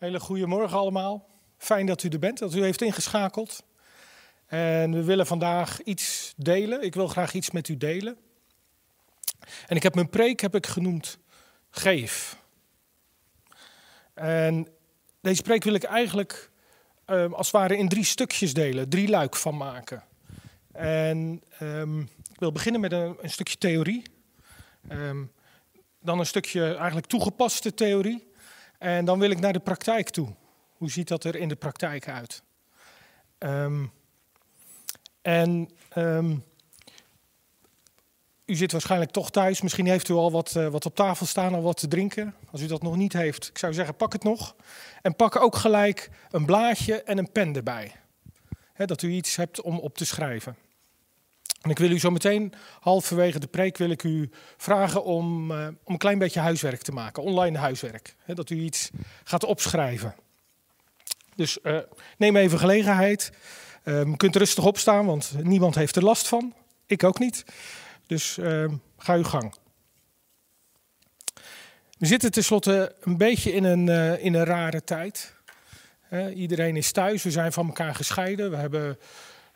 Hele goede morgen allemaal. Fijn dat u er bent, dat u heeft ingeschakeld. En we willen vandaag iets delen. Ik wil graag iets met u delen. En ik heb mijn preek heb ik genoemd Geef. En deze preek wil ik eigenlijk um, als het ware in drie stukjes delen, drie luik van maken. En um, ik wil beginnen met een, een stukje theorie. Um, dan een stukje eigenlijk toegepaste theorie. En dan wil ik naar de praktijk toe. Hoe ziet dat er in de praktijk uit? Um, en um, u zit waarschijnlijk toch thuis. Misschien heeft u al wat, uh, wat op tafel staan, al wat te drinken. Als u dat nog niet heeft, ik zou zeggen, pak het nog. En pak ook gelijk een blaadje en een pen erbij. Dat u iets hebt om op te schrijven. En ik wil u zo meteen, halverwege de preek, wil ik u vragen om, uh, om een klein beetje huiswerk te maken, online huiswerk. Hè, dat u iets gaat opschrijven. Dus uh, neem even gelegenheid. Um, kunt rustig opstaan, want niemand heeft er last van. Ik ook niet. Dus uh, ga uw gang. We zitten tenslotte een beetje in een, uh, in een rare tijd. iedereen is thuis, we zijn van elkaar gescheiden. We hebben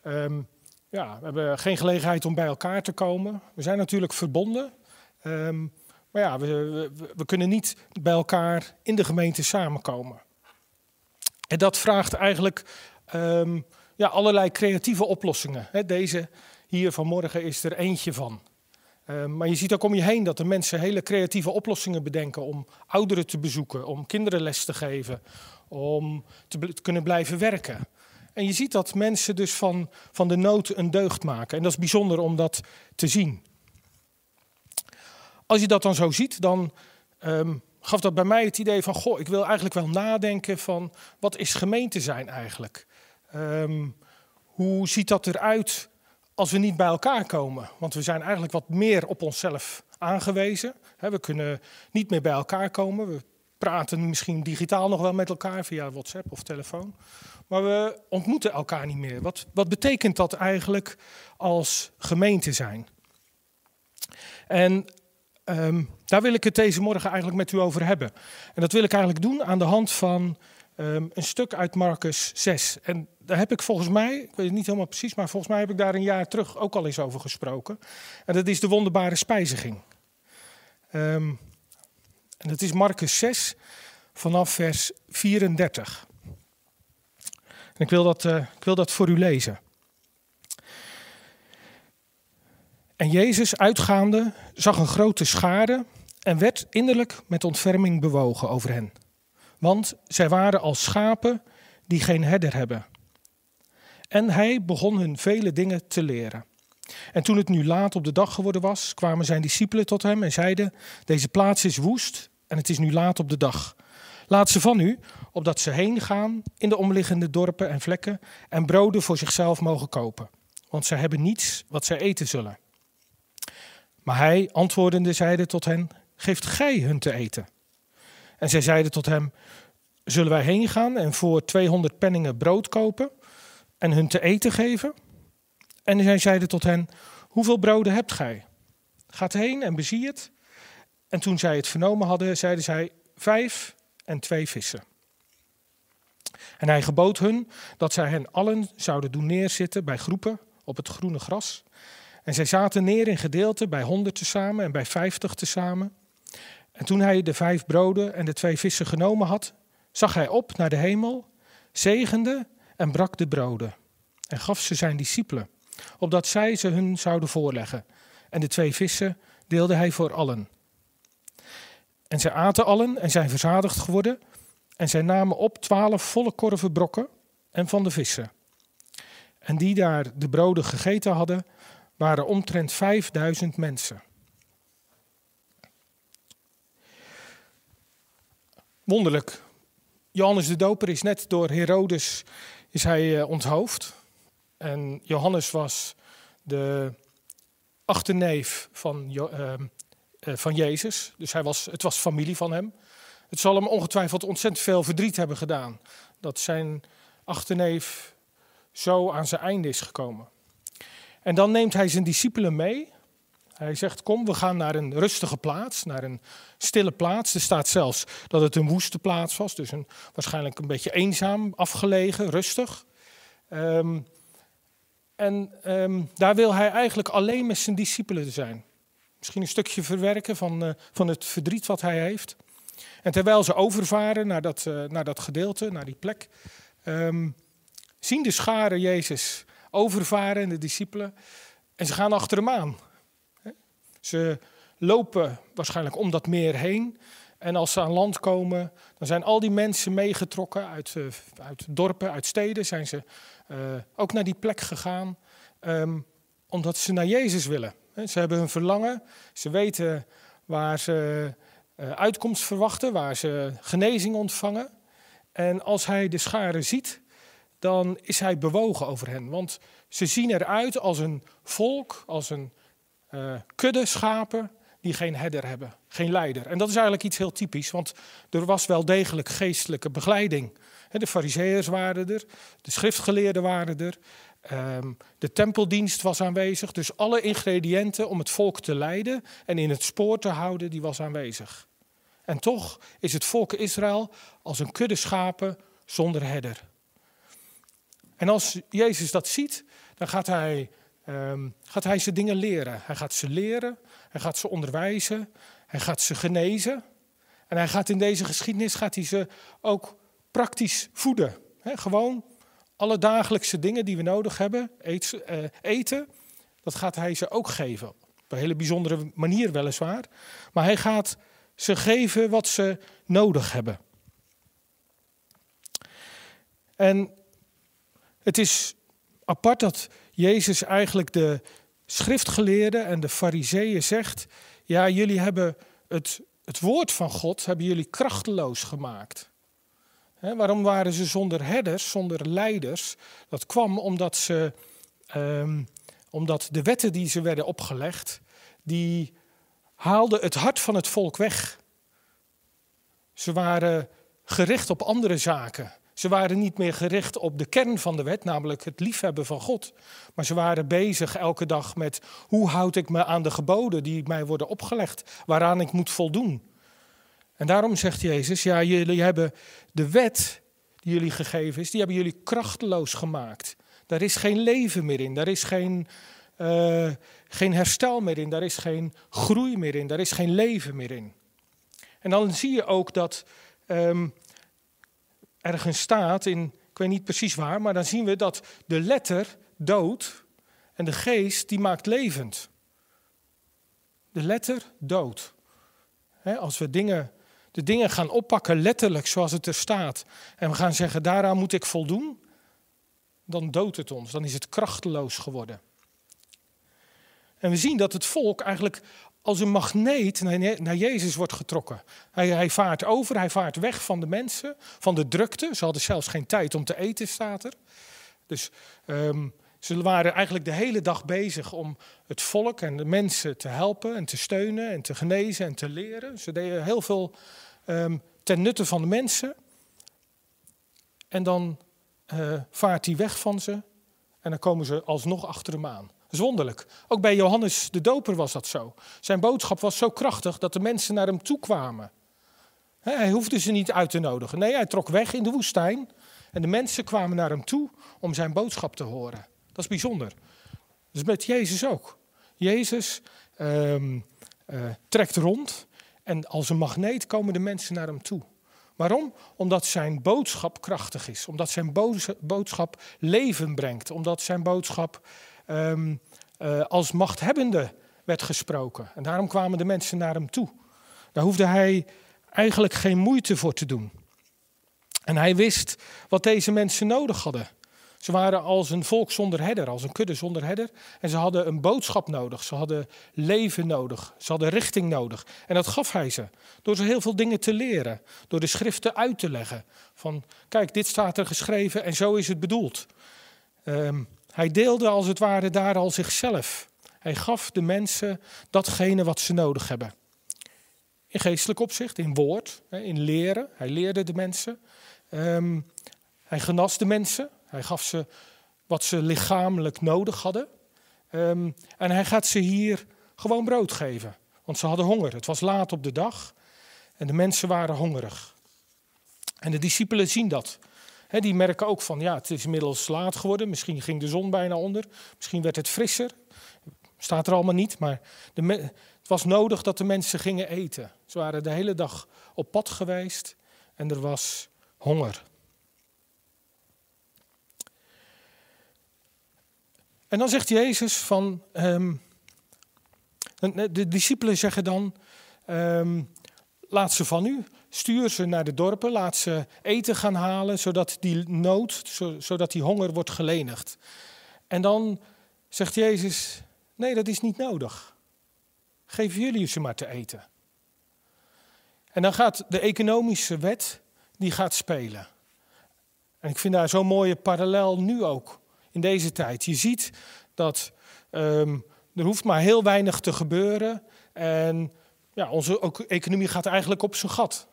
um, ja, we hebben geen gelegenheid om bij elkaar te komen. We zijn natuurlijk verbonden. Um, maar ja, we, we, kunnen niet bij elkaar in de gemeente samenkomen. En dat vraagt eigenlijk um, ja, allerlei creatieve oplossingen. Deze hier vanmorgen is er eentje van. Um, maar je ziet ook om je heen dat de mensen hele creatieve oplossingen bedenken om ouderen te bezoeken, om kinderen les te geven, om te kunnen blijven werken. En je ziet dat mensen dus van, van de nood een deugd maken. En dat is bijzonder om dat te zien. Als je dat dan zo ziet, dan um, gaf dat bij mij het idee van... goh, ik wil eigenlijk wel nadenken van... wat is gemeente zijn eigenlijk? Um, hoe ziet dat eruit als we niet bij elkaar komen? Want we zijn eigenlijk wat meer op onszelf aangewezen. we kunnen niet meer bij elkaar komen. We praten misschien digitaal nog wel met elkaar via WhatsApp of telefoon. Maar we ontmoeten elkaar niet meer. Wat, wat betekent dat eigenlijk als gemeente zijn? En um, daar wil ik het deze morgen eigenlijk met u over hebben. En dat wil ik eigenlijk doen aan de hand van um, een stuk uit Marcus 6. En daar heb ik volgens mij, ik weet het niet helemaal precies, maar volgens mij heb ik daar een jaar terug ook al eens over gesproken. En dat is de wonderbare spijziging. Um, en dat is Marcus 6 vanaf vers 34. En ik wil dat, uh, ik wil dat voor u lezen. En Jezus, uitgaande, zag een grote schare en werd innerlijk met ontferming bewogen over hen. Want zij waren als schapen die geen herder hebben. En hij begon hun vele dingen te leren. En toen het nu laat op de dag geworden was, kwamen zijn discipelen tot hem en zeiden: Deze plaats is woest en het is nu laat op de dag. Laat ze van u, opdat ze heen gaan in de omliggende dorpen en vlekken en broden voor zichzelf mogen kopen, want zij hebben niets wat zij eten zullen. Maar hij, antwoordende, zeide tot hen: Geeft gij hun te eten? En zij zeiden tot hem: Zullen wij heen gaan en voor 200 penningen brood kopen en hun te eten geven? En zij zeiden tot hen: Hoeveel broden hebt gij? Gaat heen en bezie het. En toen zij het vernomen hadden, zeiden zij: Vijf en twee vissen. En hij gebood hun dat zij hen allen zouden doen neerzitten bij groepen op het groene gras. En zij zaten neer in gedeelten bij honderd tezamen en bij vijftig tezamen. En toen hij de vijf broden en de twee vissen genomen had, zag hij op naar de hemel, zegende en brak de broden. En gaf ze zijn discipelen, opdat zij ze hun zouden voorleggen. En de twee vissen deelde hij voor allen. En zij aten allen en zijn verzadigd geworden. En zij namen op twaalf volle korven brokken en van de vissen. En die daar de broden gegeten hadden, waren omtrent vijfduizend mensen. Wonderlijk. Johannes de Doper is net door Herodes is hij uh, onthoofd. En Johannes was de achterneef van, uh, van Jezus. Dus hij was, het was familie van hem. Het zal hem ongetwijfeld ontzettend veel verdriet hebben gedaan. Dat zijn achterneef zo aan zijn einde is gekomen. En dan neemt hij zijn discipelen mee. Hij zegt, kom, we gaan naar een rustige plaats, naar een stille plaats. Er staat zelfs dat het een woeste plaats was, dus een, waarschijnlijk een beetje eenzaam, afgelegen, rustig. Ehm, en ehm, daar wil hij eigenlijk alleen met zijn discipelen zijn. Misschien een stukje verwerken van, uh, van het verdriet wat hij heeft. En terwijl ze overvaren naar dat, uh, naar dat gedeelte, naar die plek, um, zien de scharen Jezus overvaren en de discipelen. En ze gaan achter hem aan. Ze lopen waarschijnlijk om dat meer heen. En als ze aan land komen, dan zijn al die mensen meegetrokken uit, uh, uit dorpen, uit steden. Zijn ze ook naar die plek gegaan, um, omdat ze naar Jezus willen. Ze hebben hun verlangen, ze weten waar ze uh, uitkomst verwachten, waar ze genezing ontvangen. En als hij de scharen ziet, dan is hij bewogen over hen. Want ze zien eruit als een volk, als een uh, kudde schapen die geen herder hebben, geen leider. En dat is eigenlijk iets heel typisch, want er was wel degelijk geestelijke begeleiding. De fariseërs waren er, de schriftgeleerden waren er, um, de tempeldienst was aanwezig. Dus alle ingrediënten om het volk te leiden en in het spoor te houden, die was aanwezig. En toch is het volk Israël als een kudde schapen zonder herder. En als Jezus dat ziet, dan gaat hij, um, gaat hij ze dingen leren. Hij gaat ze leren, hij gaat ze onderwijzen, hij gaat ze genezen. En hij gaat in deze geschiedenis gaat hij ze ook praktisch voeden. Gewoon alle dagelijkse dingen die we nodig hebben, uh, eten, dat gaat hij ze ook geven. Op een hele bijzondere manier weliswaar. Maar hij gaat ze geven wat ze nodig hebben. En het is apart dat Jezus eigenlijk de schriftgeleerden en de fariseeën zegt: Ja, jullie hebben het, het woord van God hebben jullie krachteloos gemaakt. Waarom waren ze zonder herders, zonder leiders? Dat kwam omdat, ze, um, omdat de wetten die ze werden opgelegd, die haalden het hart van het volk weg. Ze waren gericht op andere zaken. Ze waren niet meer gericht op de kern van de wet, namelijk het liefhebben van God. Maar ze waren bezig elke dag met hoe houd ik me aan de geboden die mij worden opgelegd, waaraan ik moet voldoen. En daarom zegt Jezus, ja, jullie hebben de wet die jullie gegeven is, die hebben jullie krachteloos gemaakt. Daar is geen leven meer in, daar is geen, uh, geen herstel meer in, daar is geen groei meer in, daar is geen leven meer in. En dan zie je ook dat um, ergens staat, in, ik weet niet precies waar, maar dan zien we dat de letter dood en de geest die maakt levend. De letter dood. als we dingen, de dingen gaan oppakken letterlijk zoals het er staat en we gaan zeggen daaraan moet ik voldoen, dan doodt het ons, dan is het krachteloos geworden. En we zien dat het volk eigenlijk als een magneet naar Jezus wordt getrokken. Hij, hij, vaart over, hij vaart weg van de mensen, van de drukte. Ze hadden zelfs geen tijd om te eten, staat er. Dus um, ze waren eigenlijk de hele dag bezig om het volk en de mensen te helpen en te steunen en te genezen en te leren. Ze deden heel veel um, ten nutte van de mensen. En dan uh, vaart hij weg van ze en dan komen ze alsnog achter hem aan is wonderlijk. Ook bij Johannes de Doper was dat zo. Zijn boodschap was zo krachtig dat de mensen naar hem toe kwamen. Hij hoefde ze niet uit te nodigen. Nee, hij trok weg in de woestijn. En de mensen kwamen naar hem toe om zijn boodschap te horen. Dat is bijzonder. Dat is met Jezus ook. Jezus um, uh, trekt rond en als een magneet komen de mensen naar hem toe. Waarom? Omdat zijn boodschap krachtig is. Omdat zijn boodschap leven brengt. Omdat zijn boodschap um, uh, als machthebbende werd gesproken. En daarom kwamen de mensen naar hem toe. Daar hoefde hij eigenlijk geen moeite voor te doen. En hij wist wat deze mensen nodig hadden. Ze waren als een volk zonder herder, als een kudde zonder herder. En ze hadden een boodschap nodig, ze hadden leven nodig, ze hadden richting nodig. En dat gaf hij ze, door ze heel veel dingen te leren, door de schriften uit te leggen. Van, kijk, dit staat er geschreven en zo is het bedoeld. Um, hij deelde als het ware daar al zichzelf. Hij gaf de mensen datgene wat ze nodig hebben. In geestelijk opzicht, in woord, in leren. Hij leerde de mensen. Um, hij genas de mensen. Hij gaf ze wat ze lichamelijk nodig hadden. Um, en hij gaat ze hier gewoon brood geven. Want ze hadden honger. Het was laat op de dag en de mensen waren hongerig. En de discipelen zien dat. die merken ook van, ja, het is inmiddels laat geworden. Misschien ging de zon bijna onder. Misschien werd het frisser. Staat er allemaal niet, maar het was nodig dat de mensen gingen eten. Ze waren de hele dag op pad geweest en er was honger. En dan zegt Jezus van, um, de discipelen zeggen dan, um, laat ze van u, stuur ze naar de dorpen, laat ze eten gaan halen, zodat die nood, zodat die honger wordt gelenigd. En dan zegt Jezus, nee, dat is niet nodig. Geef jullie ze maar te eten. En dan gaat de economische wet, die gaat spelen. En ik vind daar zo'n mooie parallel nu ook, in deze tijd. Je ziet dat um, er hoeft maar heel weinig te gebeuren. En ja, onze economie gaat eigenlijk op zijn gat.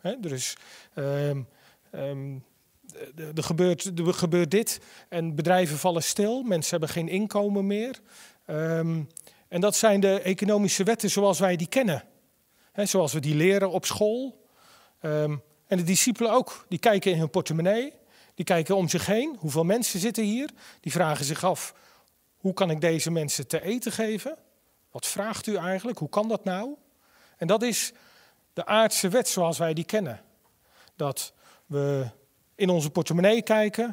He, er, is, um, um, er, gebeurt, er gebeurt dit en bedrijven vallen stil. Mensen hebben geen inkomen meer. En dat zijn de economische wetten zoals wij die kennen. Zoals we die leren op school. En de discipelen ook. Die kijken in hun portemonnee. Die kijken om zich heen. Hoeveel mensen zitten hier? Die vragen zich af: hoe kan ik deze mensen te eten geven? Wat vraagt u eigenlijk? Hoe kan dat nou? En dat is de aardse wet zoals wij die kennen. Dat we in onze portemonnee kijken.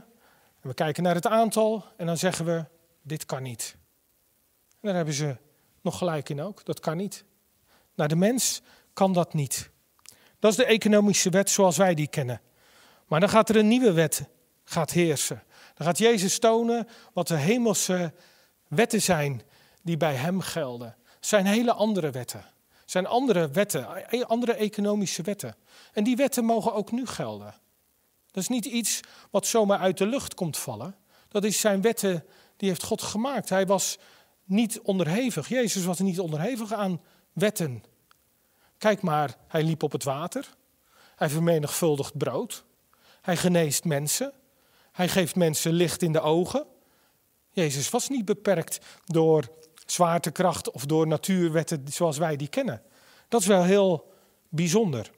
En we kijken naar het aantal. En dan zeggen we: dit kan niet. En daar hebben ze nog gelijk in ook. Dat kan niet. Naar de mens kan dat niet. Dat is de economische wet zoals wij die kennen. Maar dan gaat er een nieuwe wet gaat heersen. Dan gaat Jezus tonen wat de hemelse wetten zijn die bij hem gelden. Het zijn hele andere wetten. Het zijn andere wetten, andere economische wetten. En die wetten mogen ook nu gelden. Dat is niet iets wat zomaar uit de lucht komt vallen. Dat is zijn wetten, die heeft God gemaakt. Hij was niet onderhevig. Jezus was niet onderhevig aan wetten. Kijk maar, hij liep op het water. Hij vermenigvuldigt brood. Hij geneest mensen. Hij geeft mensen licht in de ogen. Jezus was niet beperkt door zwaartekracht of door natuurwetten zoals wij die kennen. Dat is wel heel bijzonder.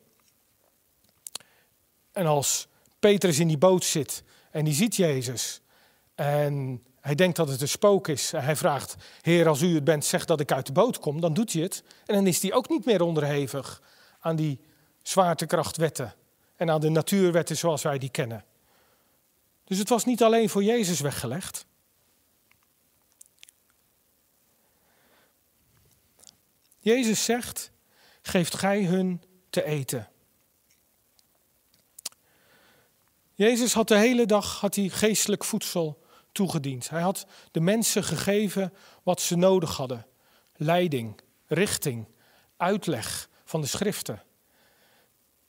En als Petrus in die boot zit en die ziet Jezus en hij denkt dat het een spook is. En hij vraagt, Heer, als u het bent, zeg dat ik uit de boot kom. Dan doet hij het. En dan is hij ook niet meer onderhevig aan die zwaartekrachtwetten en aan de natuurwetten zoals wij die kennen. Dus het was niet alleen voor Jezus weggelegd. Jezus zegt, geeft gij hun te eten. Jezus had de hele dag had hij geestelijk voedsel toegediend. Hij had de mensen gegeven wat ze nodig hadden: leiding, richting, uitleg van de schriften.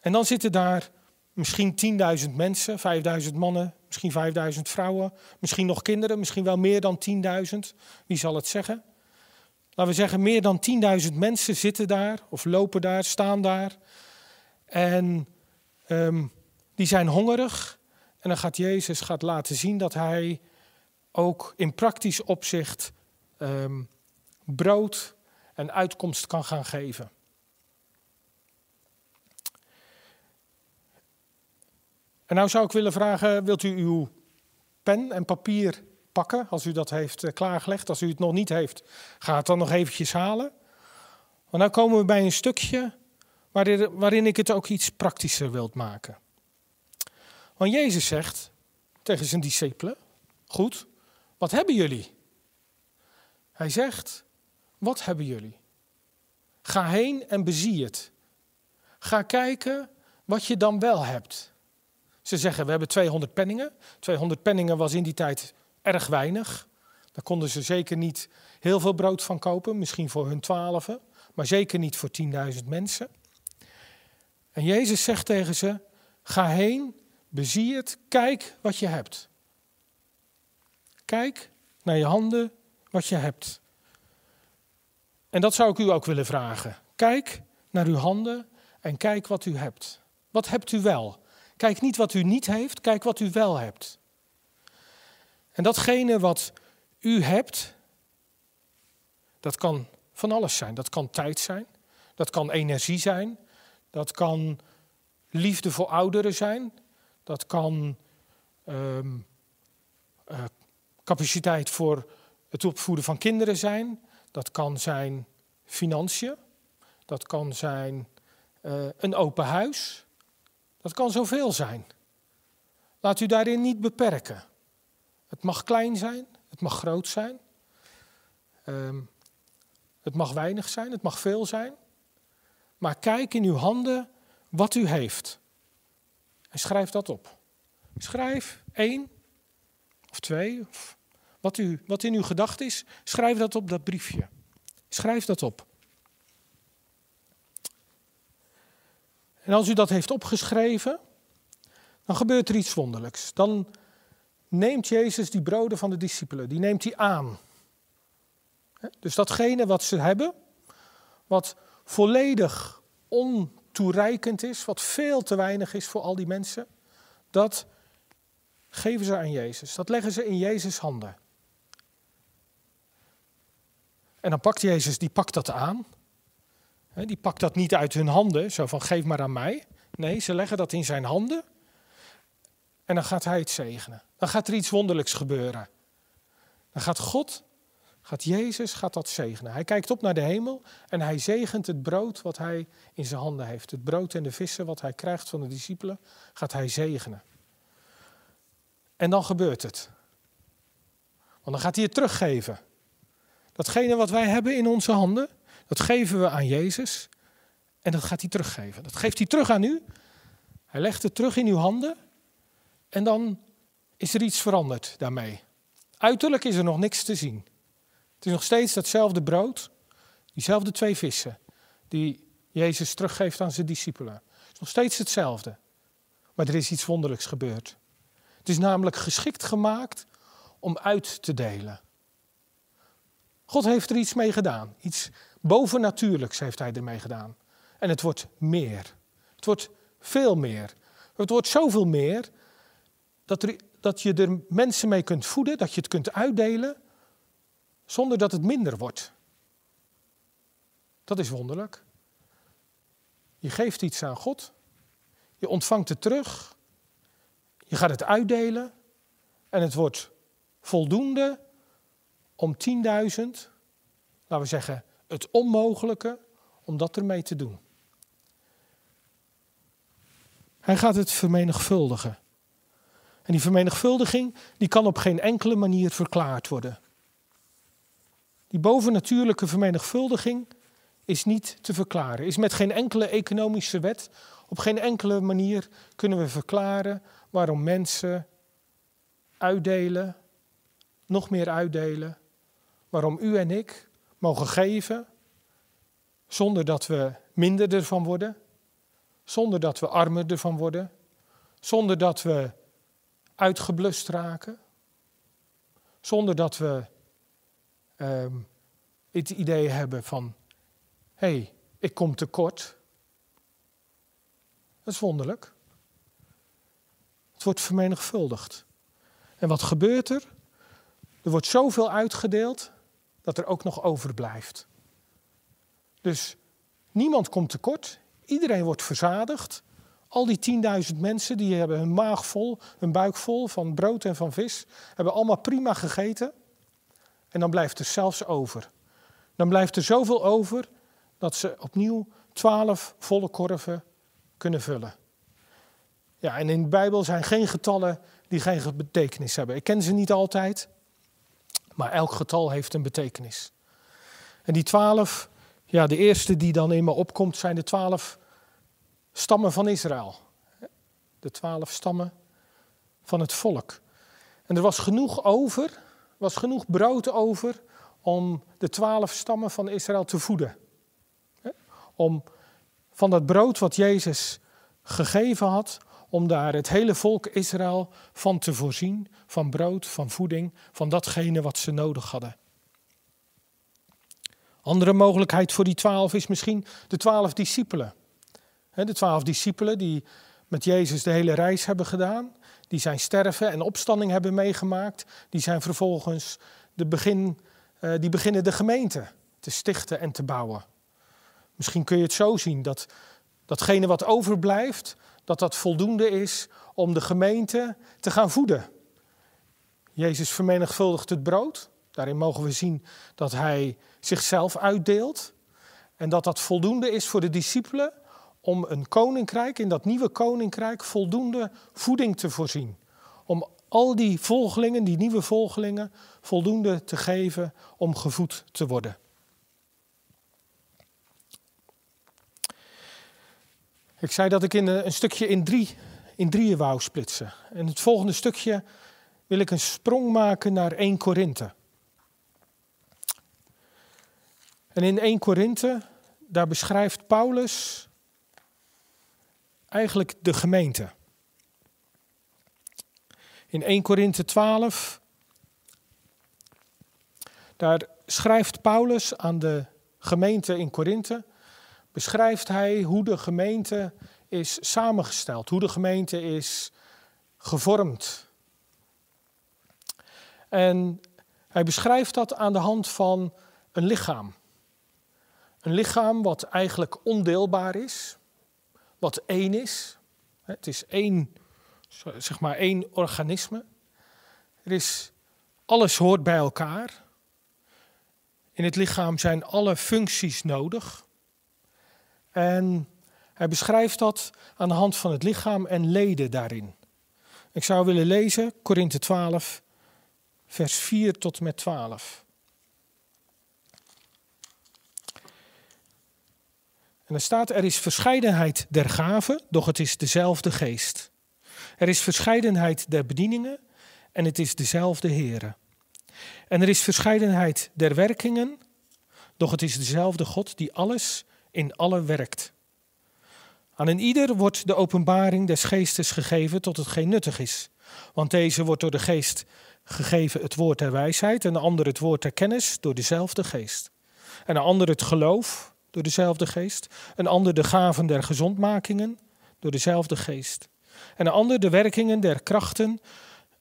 En dan zitten daar misschien 10.000 mensen, 5.000 mannen, misschien 5.000 vrouwen, misschien nog kinderen, misschien wel meer dan 10.000. Wie zal het zeggen? Laten we zeggen, meer dan 10.000 mensen zitten daar, of lopen daar, staan daar. En um, die zijn hongerig. En dan gaat Jezus gaat laten zien dat hij ook in praktisch opzicht um, brood en uitkomst kan gaan geven. En nou zou ik willen vragen, wilt u uw pen en papier pakken als u dat heeft eh, klaargelegd? Als u het nog niet heeft, ga het dan nog eventjes halen. Want nu komen we bij een stukje waarin, ik het ook iets praktischer wilt maken. Want Jezus zegt tegen zijn discipelen, goed, wat hebben jullie? Hij zegt, wat hebben jullie? Ga heen en bezie het. Ga kijken wat je dan wel hebt. Ze zeggen, we hebben 200 penningen. 200 penningen was in die tijd erg weinig. Daar konden ze zeker niet heel veel brood van kopen, misschien voor hun twaalfen, maar zeker niet voor 10.000 mensen. En Jezus zegt tegen ze, ga heen, bezie het, kijk wat je hebt. Kijk naar je handen wat je hebt. En dat zou ik u ook willen vragen. Kijk naar uw handen en kijk wat u hebt. Wat hebt u wel? Kijk niet wat u niet heeft, kijk wat u wel hebt. En datgene wat u hebt, dat kan van alles zijn. Dat kan tijd zijn, dat kan energie zijn, dat kan liefde voor ouderen zijn, dat kan ehm, eh, capaciteit voor het opvoeden van kinderen zijn, dat kan zijn financiën, dat kan zijn eh, een open huis, dat kan zoveel zijn. Laat u daarin niet beperken. Het mag klein zijn, het mag groot zijn. Ehm, het mag weinig zijn, het mag veel zijn. Maar kijk in uw handen wat u heeft. En schrijf dat op. Schrijf één of twee, of wat, u, wat in uw gedachten is, schrijf dat op dat briefje. Schrijf dat op. En als u dat heeft opgeschreven, dan gebeurt er iets wonderlijks. Dan neemt Jezus die broden van de discipelen, die neemt hij aan. Dus datgene wat ze hebben, wat volledig ontoereikend is, wat veel te weinig is voor al die mensen, dat geven ze aan Jezus. Dat leggen ze in Jezus' handen. En dan pakt Jezus, die pakt dat aan. Die pakt dat niet uit hun handen, zo van geef maar aan mij. Nee, ze leggen dat in zijn handen. En dan gaat hij het zegenen. Dan gaat er iets wonderlijks gebeuren. Dan gaat God, gaat Jezus, gaat dat zegenen. Hij kijkt op naar de hemel en hij zegent het brood wat hij in zijn handen heeft. Het brood en de vissen wat hij krijgt van de discipelen, gaat hij zegenen. En dan gebeurt het. Want dan gaat hij het teruggeven. Datgene wat wij hebben in onze handen, dat geven we aan Jezus. En dat gaat hij teruggeven. Dat geeft hij terug aan u. Hij legt het terug in uw handen. En dan is er iets veranderd daarmee. Uiterlijk is er nog niks te zien. Het is nog steeds datzelfde brood, diezelfde twee vissen, die Jezus teruggeeft aan zijn discipelen. Het is nog steeds hetzelfde. Maar er is iets wonderlijks gebeurd. Het is namelijk geschikt gemaakt om uit te delen. God heeft er iets mee gedaan. Iets bovennatuurlijks heeft hij ermee gedaan. En het wordt meer. Het wordt veel meer. Het wordt zoveel meer dat, er, dat je er mensen mee kunt voeden, dat je het kunt uitdelen, zonder dat het minder wordt. Dat is wonderlijk. Je geeft iets aan God, je ontvangt het terug, je gaat het uitdelen en het wordt voldoende om 10.000, laten we zeggen, het onmogelijke, om dat ermee te doen. Hij gaat het vermenigvuldigen. En die vermenigvuldiging die kan op geen enkele manier verklaard worden. Die bovennatuurlijke vermenigvuldiging is niet te verklaren, is met geen enkele economische wet, op geen enkele manier kunnen we verklaren waarom mensen uitdelen, nog meer uitdelen, waarom u en ik mogen geven zonder dat we minder ervan worden, zonder dat we armer ervan worden, zonder dat we uitgeblust raken, zonder dat we ehm, het idee hebben van, hé, hey, ik kom tekort. Dat is wonderlijk. Het wordt vermenigvuldigd. En wat gebeurt er? Er wordt zoveel uitgedeeld dat er ook nog overblijft. Dus niemand komt tekort, iedereen wordt verzadigd. Al die 10.000 mensen die hebben hun maag vol, hun buik vol van brood en van vis, hebben allemaal prima gegeten. En dan blijft er zelfs over. Dan blijft er zoveel over dat ze opnieuw 12 volle korven kunnen vullen. Ja, en in de Bijbel zijn geen getallen die geen betekenis hebben. Ik ken ze niet altijd, maar elk getal heeft een betekenis. En die twaalf, ja, de eerste die dan in me opkomt, zijn de twaalf stammen van Israël. De twaalf stammen van het volk. En er was genoeg over, was genoeg brood over om de twaalf stammen van Israël te voeden. Om van dat brood wat Jezus gegeven had, om daar het hele volk Israël van te voorzien, van brood, van voeding, van datgene wat ze nodig hadden. Andere mogelijkheid voor die twaalf is misschien de twaalf discipelen. De twaalf discipelen die met Jezus de hele reis hebben gedaan, die zijn sterven en opstanding hebben meegemaakt, die zijn vervolgens de begin, eh, die beginnen de gemeente. Te stichten en te bouwen. Misschien kun je het zo zien dat datgene wat overblijft, dat dat voldoende is om de gemeente te gaan voeden. Jezus vermenigvuldigt het brood. Daarin mogen we zien dat hij zichzelf uitdeelt. En dat dat voldoende is voor de discipelen om een koninkrijk, in dat nieuwe koninkrijk, voldoende voeding te voorzien. Om al die volgelingen, die nieuwe volgelingen, voldoende te geven om gevoed te worden. Ik zei dat ik in een, stukje in, drie, in drieën wou splitsen. En het volgende stukje wil ik een sprong maken naar 1 Korinthe. En in 1 Korinthe, daar beschrijft Paulus eigenlijk de gemeente. In 1 Korinthe 12, daar schrijft Paulus aan de gemeente in Korinthe, beschrijft hij hoe de gemeente is samengesteld, hoe de gemeente is gevormd. En hij beschrijft dat aan de hand van een lichaam. Een lichaam wat eigenlijk ondeelbaar is, wat één is. Het is één, zeg maar één organisme. Er is, alles hoort bij elkaar. In het lichaam zijn alle functies nodig. En hij beschrijft dat aan de hand van het lichaam en leden daarin. Ik zou willen lezen, Korinthe 12, vers 4 tot met 12. En er staat, er is verscheidenheid der gaven, doch het is dezelfde geest. Er is verscheidenheid der bedieningen en het is dezelfde Heere. En er is verscheidenheid der werkingen, doch het is dezelfde God die alles in alle werkt. Aan een ieder wordt de openbaring des geestes gegeven tot hetgeen nuttig is. Want deze wordt door de geest gegeven het woord der wijsheid, en de ander het woord der kennis door dezelfde geest. En een ander het geloof door dezelfde geest. Een ander de gaven der gezondmakingen door dezelfde geest. En een ander de werkingen der krachten,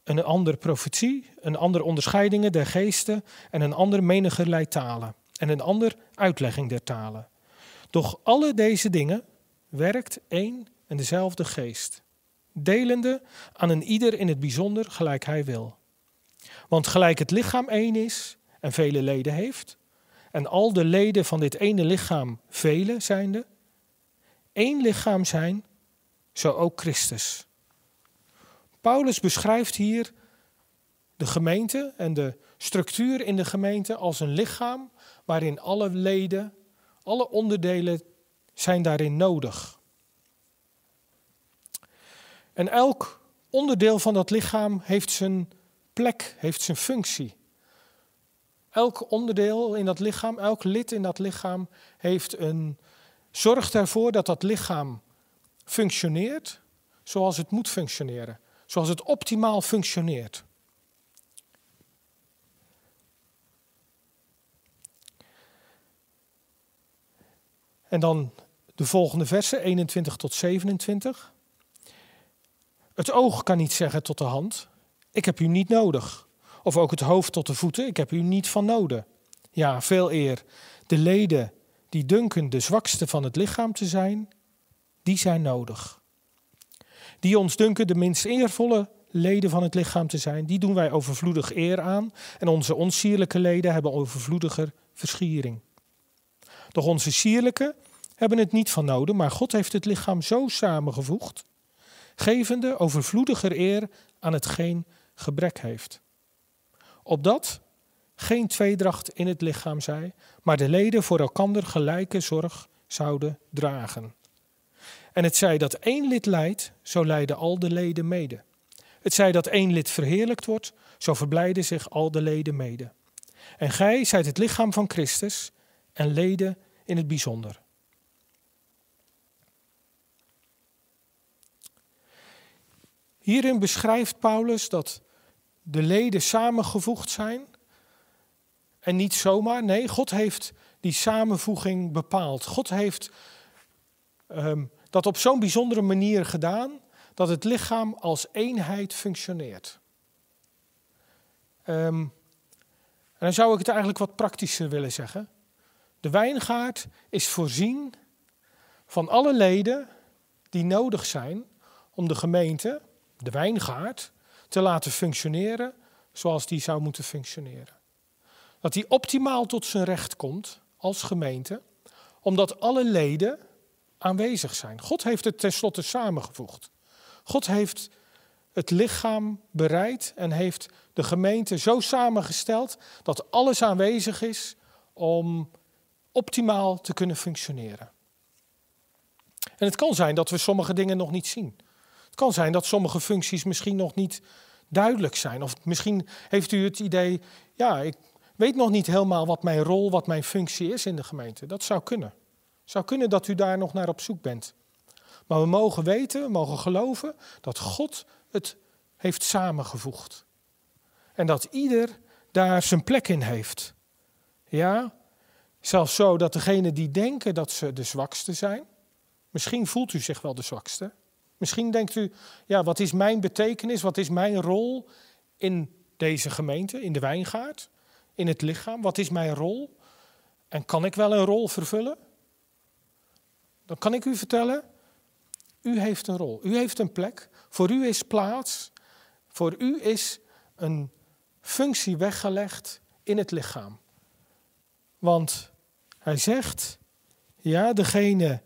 een ander profetie, een ander onderscheidingen der geesten en een ander menigerlei talen. En een ander uitlegging der talen. Doch alle deze dingen werkt één en dezelfde geest, delende aan een ieder in het bijzonder gelijk hij wil. Want gelijk het lichaam één is en vele leden heeft, en al de leden van dit ene lichaam vele zijnde, één lichaam zijn, zo ook Christus. Paulus beschrijft hier de gemeente en de structuur in de gemeente als een lichaam waarin alle leden, alle onderdelen zijn daarin nodig. En elk onderdeel van dat lichaam heeft zijn plek, heeft zijn functie. Elk onderdeel in dat lichaam, elk lid in dat lichaam heeft een, zorgt ervoor dat dat lichaam functioneert zoals het moet functioneren. Zoals het optimaal functioneert. En dan de volgende versen, 21 tot 27. Het oog kan niet zeggen tot de hand, ik heb u niet nodig. Of ook het hoofd tot de voeten, ik heb u niet van nodig. Ja, veel eer. De leden die dunken de zwakste van het lichaam te zijn, die zijn nodig. Die ons dunken de minst eervolle leden van het lichaam te zijn, die doen wij overvloedig eer aan. En onze onsierlijke leden hebben overvloediger verschiering. Doch onze sierlijke hebben het niet van nodig, maar God heeft het lichaam zo samengevoegd, gevende overvloediger eer aan hetgeen gebrek heeft. Opdat geen tweedracht in het lichaam zij, maar de leden voor elkander gelijke zorg zouden dragen. En het zij dat één lid leidt, zo lijden al de leden mede. Het zij dat één lid verheerlijkt wordt, zo verblijden zich al de leden mede. En gij zijt het lichaam van Christus en leden in het bijzonder. Hierin beschrijft Paulus dat de leden samengevoegd zijn. En niet zomaar, nee, God heeft die samenvoeging bepaald. God heeft um, dat op zo'n bijzondere manier gedaan dat het lichaam als eenheid functioneert. Um, en dan zou ik het eigenlijk wat praktischer willen zeggen. De wijngaard is voorzien van alle leden die nodig zijn om de gemeente, de wijngaard, te laten functioneren zoals die zou moeten functioneren. Dat die optimaal tot zijn recht komt als gemeente, omdat alle leden aanwezig zijn. God heeft het tenslotte samengevoegd. God heeft het lichaam bereid en heeft de gemeente zo samengesteld dat alles aanwezig is om optimaal te kunnen functioneren. En het kan zijn dat we sommige dingen nog niet zien. Het kan zijn dat sommige functies misschien nog niet duidelijk zijn. Of misschien heeft u het idee, ja, ik weet nog niet helemaal wat mijn rol, wat mijn functie is in de gemeente. Dat zou kunnen. Het zou kunnen dat u daar nog naar op zoek bent. Maar we mogen weten, we mogen geloven dat God het heeft samengevoegd. En dat ieder daar zijn plek in heeft. Ja, zelfs zo dat degenen die denken dat ze de zwakste zijn, misschien voelt u zich wel de zwakste. Misschien denkt u, ja, wat is mijn betekenis, wat is mijn rol in deze gemeente, in de wijngaard, in het lichaam? Wat is mijn rol? En kan ik wel een rol vervullen? Dan kan ik u vertellen, u heeft een rol, u heeft een plek, voor u is plaats, voor u is een functie weggelegd in het lichaam. Want hij zegt, ja, degene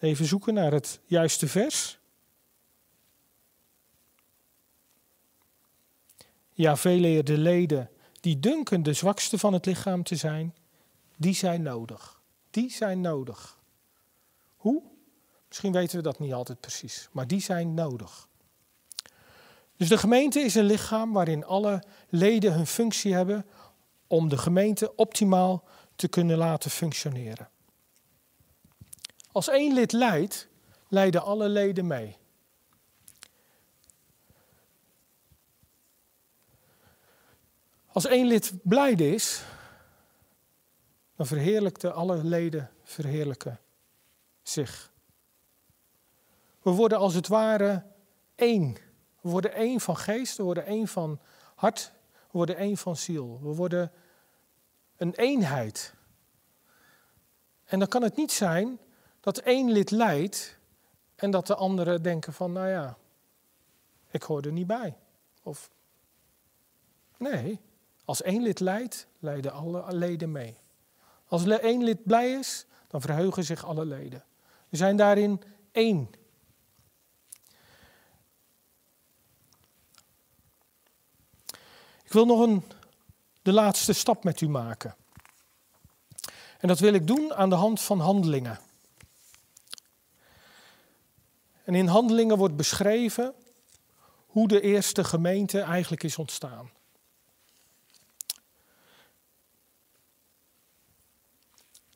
Even zoeken naar het juiste vers. Ja, vele de leden die dunken de zwakste van het lichaam te zijn, die zijn nodig. Die zijn nodig. Hoe? Misschien weten we dat niet altijd precies, maar die zijn nodig. Dus de gemeente is een lichaam waarin alle leden hun functie hebben om de gemeente optimaal te kunnen laten functioneren. Als één lid leidt, leiden alle leden mee. Als één lid blijde is, dan verheerlijkte alle leden verheerlijken zich. We worden als het ware één. We worden één van geest, we worden één van hart, we worden één van ziel. We worden een eenheid. En dan kan het niet zijn dat één lid leidt en dat de anderen denken van, nou ja, ik hoor er niet bij. Of nee, als één lid leidt, leiden alle leden mee. Als één lid blij is, dan verheugen zich alle leden. We zijn daarin één. Ik wil nog een, de laatste stap met u maken. En dat wil ik doen aan de hand van handelingen. En in handelingen wordt beschreven hoe de eerste gemeente eigenlijk is ontstaan.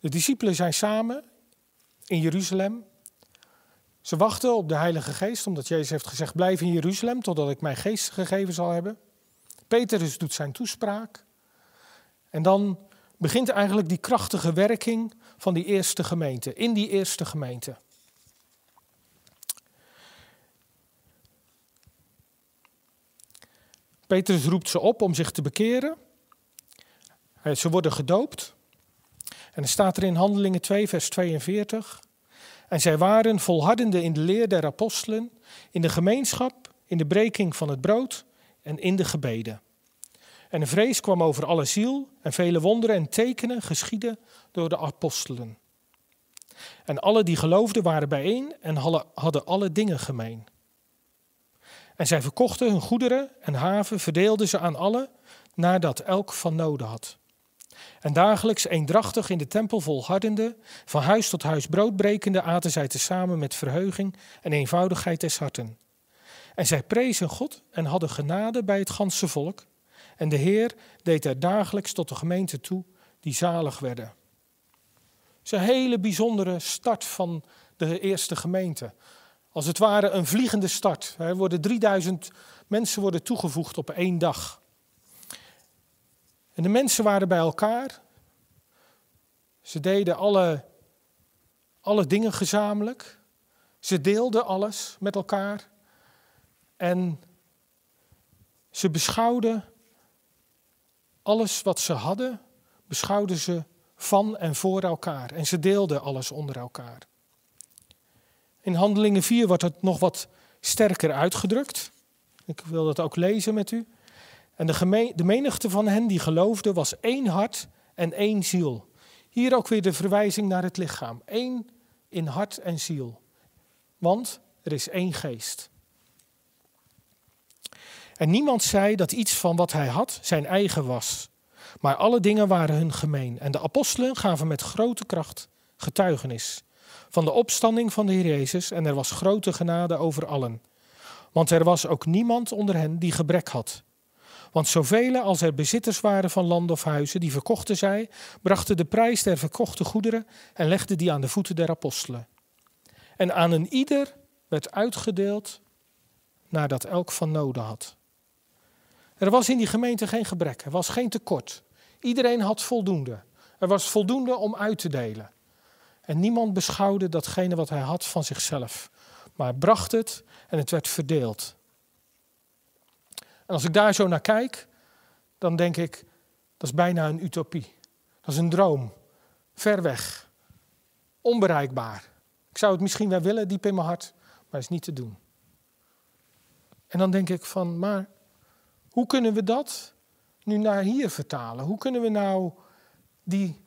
De discipelen zijn samen in Jeruzalem. Ze wachten op de Heilige Geest, omdat Jezus heeft gezegd: Blijf in Jeruzalem totdat ik mijn geest gegeven zal hebben. Petrus doet zijn toespraak. En dan begint eigenlijk die krachtige werking van die eerste gemeente, in die eerste gemeente. Petrus roept ze op om zich te bekeren. Ze worden gedoopt. En er staat er in Handelingen 2, vers 42. En zij waren volhardende in de leer der apostelen, in de gemeenschap, in de breking van het brood en in de gebeden. En een vrees kwam over alle ziel en vele wonderen en tekenen geschieden door de apostelen. En alle die geloofden waren bijeen en hadden alle dingen gemeen. En zij verkochten hun goederen en haven, verdeelden ze aan allen, nadat elk van noden had. En dagelijks eendrachtig in de tempel volhardende, van huis tot huis broodbrekende, aten zij tezamen met verheuging en eenvoudigheid des harten. En zij prezen God en hadden genade bij het ganse volk. En de Heer deed er dagelijks tot de gemeente toe die zalig werden. Het is een hele bijzondere start van de eerste gemeente als het ware een vliegende start. Er worden 3000 mensen worden toegevoegd op één dag. En de mensen waren bij elkaar. Ze deden alle, alle dingen gezamenlijk. Ze deelden alles met elkaar. En ze beschouwden Alles wat ze hadden, beschouwden ze van en voor elkaar. En ze deelden alles onder elkaar. In Handelingen 4 wordt het nog wat sterker uitgedrukt. Ik wil dat ook lezen met u. En de, de menigte van hen die geloofden was één hart en één ziel. Hier ook weer de verwijzing naar het lichaam. Eén in hart en ziel. Want er is één geest. En niemand zei dat iets van wat hij had zijn eigen was. Maar alle dingen waren hun gemeen. En de apostelen gaven met grote kracht getuigenis van de opstanding van de Heer Jezus. En er was grote genade over allen. Want er was ook niemand onder hen die gebrek had. Want zoveel als er bezitters waren van land of huizen, die verkochten zij, brachten de prijs der verkochte goederen en legden die aan de voeten der apostelen. En aan een ieder werd uitgedeeld nadat elk van noden had. Er was in die gemeente geen gebrek, er was geen tekort. Iedereen had voldoende. Er was voldoende om uit te delen. En niemand beschouwde datgene wat hij had van zichzelf, maar bracht het en het werd verdeeld. En als ik daar zo naar kijk, dan denk ik, dat is bijna een utopie. Dat is een droom, ver weg, onbereikbaar. Ik zou het misschien wel willen, diep in mijn hart, maar is niet te doen. En dan denk ik van, maar hoe kunnen we dat nu naar hier vertalen? Hoe kunnen we nou die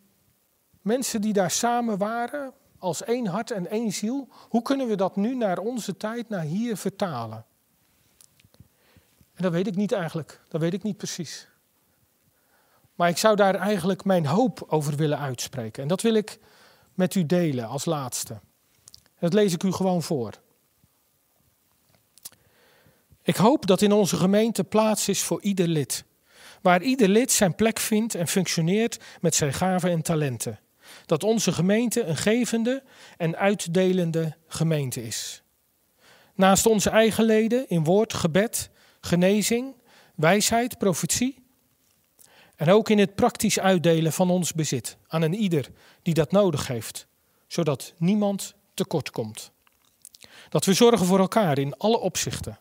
mensen die daar samen waren, als één hart en één ziel, hoe kunnen we dat nu naar onze tijd, naar hier vertalen? En dat weet ik niet eigenlijk, dat weet ik niet precies. Maar ik zou daar eigenlijk mijn hoop over willen uitspreken. En dat wil ik met u delen als laatste. Dat lees ik u gewoon voor. Ik hoop dat in onze gemeente plaats is voor ieder lid. Waar ieder lid zijn plek vindt en functioneert met zijn gaven en talenten. Dat onze gemeente een gevende en uitdelende gemeente is. Naast onze eigen leden in woord, gebed, genezing, wijsheid, profetie. En ook in het praktisch uitdelen van ons bezit aan een ieder die dat nodig heeft, zodat niemand tekort komt. Dat we zorgen voor elkaar in alle opzichten.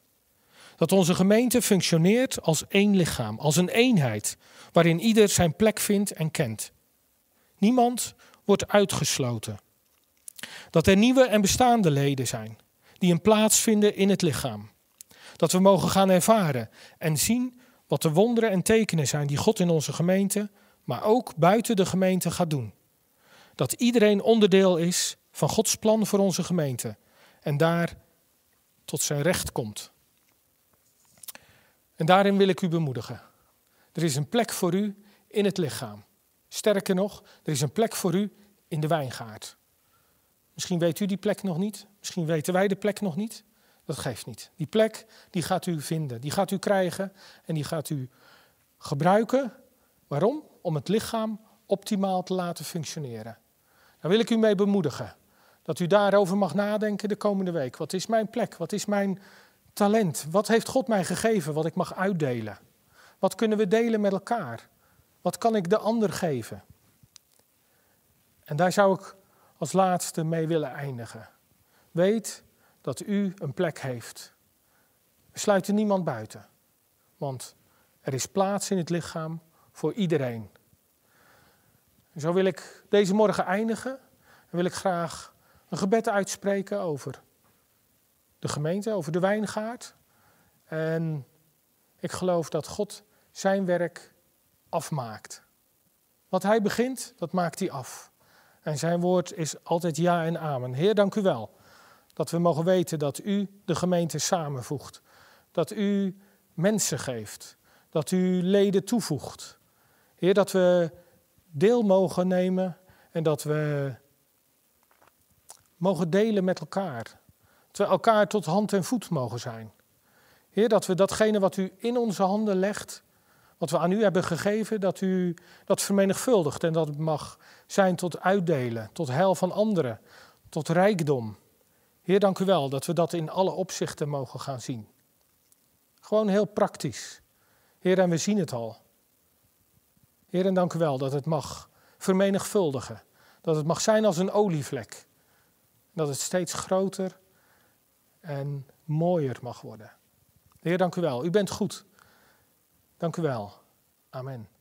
Dat onze gemeente functioneert als één lichaam, als een eenheid, waarin ieder zijn plek vindt en kent. Niemand wordt uitgesloten. Dat er nieuwe en bestaande leden zijn, die een plaats vinden in het lichaam. Dat we mogen gaan ervaren en zien wat de wonderen en tekenen zijn die God in onze gemeente, maar ook buiten de gemeente gaat doen. Dat iedereen onderdeel is van Gods plan voor onze gemeente en daar tot zijn recht komt. En daarin wil ik u bemoedigen. Er is een plek voor u in het lichaam. Sterker nog, er is een plek voor u in de wijngaard. Misschien weet u die plek nog niet, misschien weten wij de plek nog niet. Dat geeft niet. Die plek die gaat u vinden, die gaat u krijgen en die gaat u gebruiken. Waarom? Om het lichaam optimaal te laten functioneren. Daar wil ik u mee bemoedigen. Dat u daarover mag nadenken de komende week. Wat is mijn plek? Wat is mijn talent? Wat heeft God mij gegeven wat ik mag uitdelen? Wat kunnen we delen met elkaar? Wat kan ik de ander geven? En daar zou ik als laatste mee willen eindigen. Weet dat u een plek heeft. We sluiten niemand buiten, want er is plaats in het lichaam voor iedereen. En zo wil ik deze morgen eindigen en wil ik graag een gebed uitspreken over de gemeente, over de wijngaard. En ik geloof dat God zijn werk afmaakt. Wat hij begint, dat maakt hij af. En zijn woord is altijd ja en amen. Heer, dank u wel dat we mogen weten dat u de gemeente samenvoegt. Dat u mensen geeft. Dat u leden toevoegt. Heer, dat we deel mogen nemen en dat we mogen delen met elkaar. Dat we elkaar tot hand en voet mogen zijn. Heer, dat we datgene wat u in onze handen legt, wat we aan u hebben gegeven, dat u dat vermenigvuldigt en dat het mag zijn tot uitdelen, tot heil van anderen, tot rijkdom. Heer, dank u wel dat we dat in alle opzichten mogen gaan zien. Gewoon heel praktisch. Heer, en we zien het al. Heer, en dank u wel dat het mag vermenigvuldigen. Dat het mag zijn als een olievlek. Dat het steeds groter en mooier mag worden. Heer, dank u wel. U bent goed. Dank u wel. Amen.